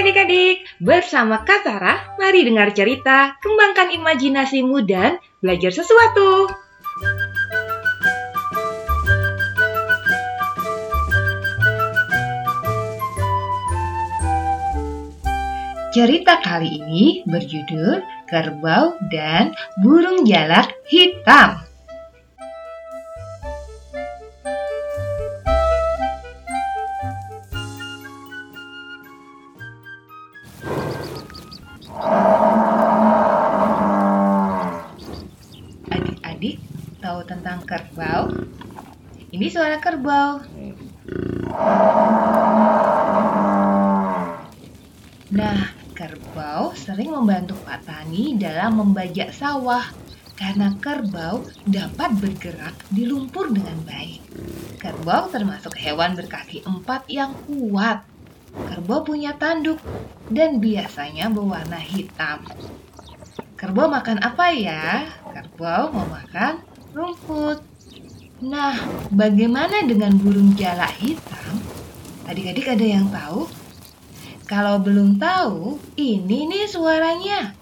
adik-adik, bersama Kak Sarah, mari dengar cerita, kembangkan imajinasimu dan belajar sesuatu. Cerita kali ini berjudul Kerbau dan Burung Jalak Hitam. Tahu tentang kerbau? Ini suara kerbau. Nah, kerbau sering membantu Pak Tani dalam membajak sawah karena kerbau dapat bergerak di lumpur dengan baik. Kerbau termasuk hewan berkaki empat yang kuat. Kerbau punya tanduk dan biasanya berwarna hitam. Kerbau makan apa ya? Kerbau mau makan rumput. Nah, bagaimana dengan burung jalak hitam? Adik-adik ada yang tahu? Kalau belum tahu, ini nih suaranya.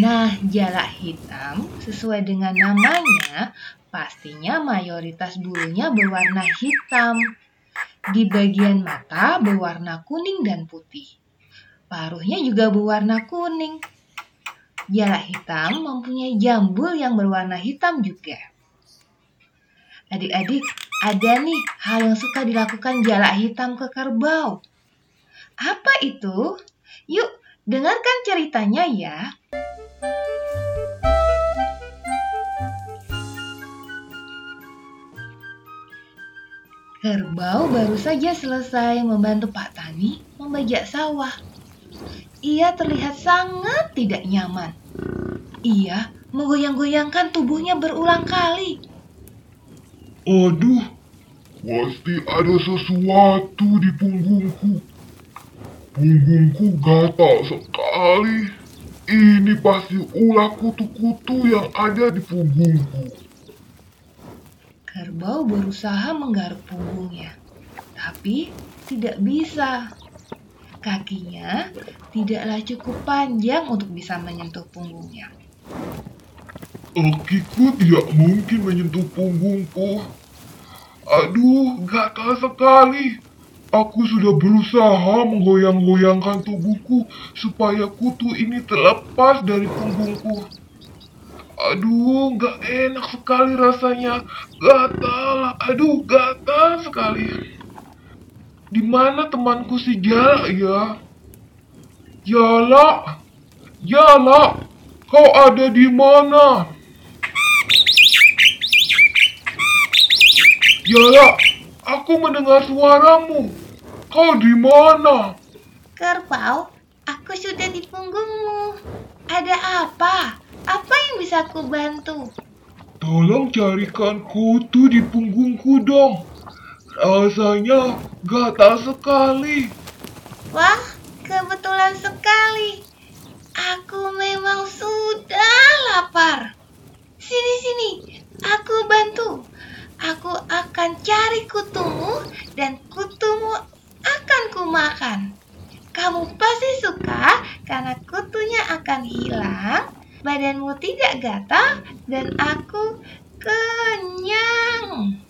Nah, jalak hitam sesuai dengan namanya, pastinya mayoritas bulunya berwarna hitam. Di bagian mata berwarna kuning dan putih. Paruhnya juga berwarna kuning. Jalak hitam mempunyai jambul yang berwarna hitam juga. Adik-adik, ada nih hal yang suka dilakukan jalak hitam ke kerbau. Apa itu? Yuk, dengarkan ceritanya ya. Kerbau baru saja selesai membantu Pak Tani membajak sawah. Ia terlihat sangat tidak nyaman. Ia menggoyang-goyangkan tubuhnya berulang kali. Aduh, pasti ada sesuatu di punggungku. Punggungku gatal sekali. Ini pasti ulah kutu-kutu yang ada di punggungku. Kerbau berusaha menggaruk punggungnya, tapi tidak bisa. Kakinya tidaklah cukup panjang untuk bisa menyentuh punggungnya. Kakiku tidak mungkin menyentuh punggungku. Aduh, gatal sekali. Aku sudah berusaha menggoyang-goyangkan tubuhku supaya kutu ini terlepas dari punggungku. Aduh, gak enak sekali rasanya. Gatal, aduh, gatal sekali. Di mana temanku si Jala ya? Jala, Jala, kau ada di mana? Jala, aku mendengar suaramu. Kau di mana? Kerbau, aku sudah di punggungmu. Ada apa? Apa yang bisa aku bantu? Tolong carikan kutu di punggungku dong. Rasanya gatal sekali. Wah, kebetulan sekali. Aku memang sudah lapar. Sini sini, aku bantu. Aku akan cari kutumu dan kutumu akan kumakan. Kamu pasti suka karena kutunya akan hilang, badanmu tidak gatal, dan aku kenyang.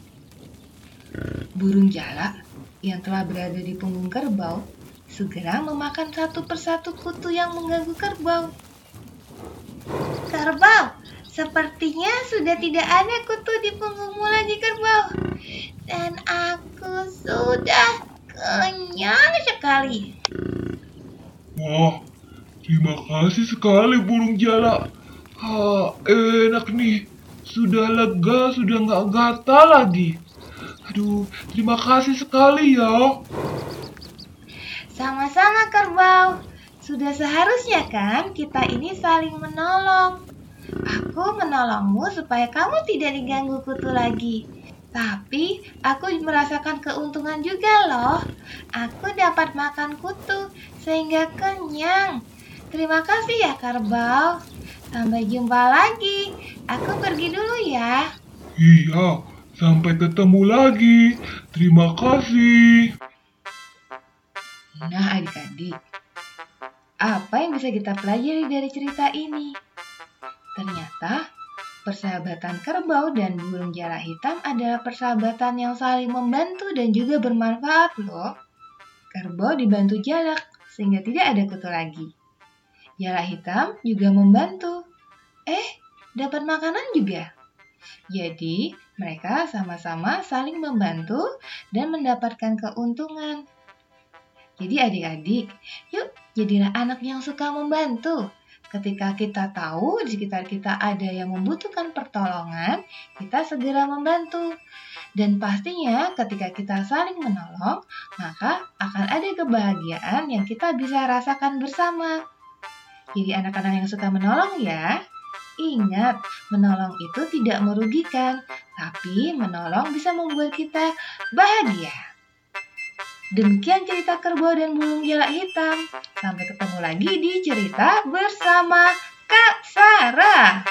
Burung jalak yang telah berada di punggung kerbau segera memakan satu persatu kutu yang mengganggu kerbau. Kerbau, sepertinya sudah tidak ada kutu di punggungmu lagi kerbau. Dan aku sudah kenyang sekali. Wah, terima kasih sekali burung jalak. Ah, enak nih. Sudah lega, sudah nggak gatal lagi. Aduh, terima kasih sekali ya. Sama-sama kerbau. Sudah seharusnya kan kita ini saling menolong. Aku menolongmu supaya kamu tidak diganggu kutu lagi. Tapi aku merasakan keuntungan juga loh. Aku dapat makan kutu sehingga kenyang. Terima kasih ya kerbau. Sampai jumpa lagi. Aku pergi dulu ya. Iya, sampai ketemu lagi. Terima kasih. Nah, adik-adik, apa yang bisa kita pelajari dari cerita ini? Ternyata persahabatan kerbau dan burung jala hitam adalah persahabatan yang saling membantu dan juga bermanfaat loh. Kerbau dibantu jalak sehingga tidak ada kutu lagi. Jala hitam juga membantu. Eh, dapat makanan juga. Jadi, mereka sama-sama saling membantu dan mendapatkan keuntungan. Jadi adik-adik, yuk jadilah anak yang suka membantu. Ketika kita tahu di sekitar kita ada yang membutuhkan pertolongan, kita segera membantu. Dan pastinya ketika kita saling menolong, maka akan ada kebahagiaan yang kita bisa rasakan bersama. Jadi anak-anak yang suka menolong ya. Ingat, menolong itu tidak merugikan, tapi menolong bisa membuat kita bahagia. Demikian cerita kerbau dan burung jalak hitam. Sampai ketemu lagi di cerita bersama Kak Sarah.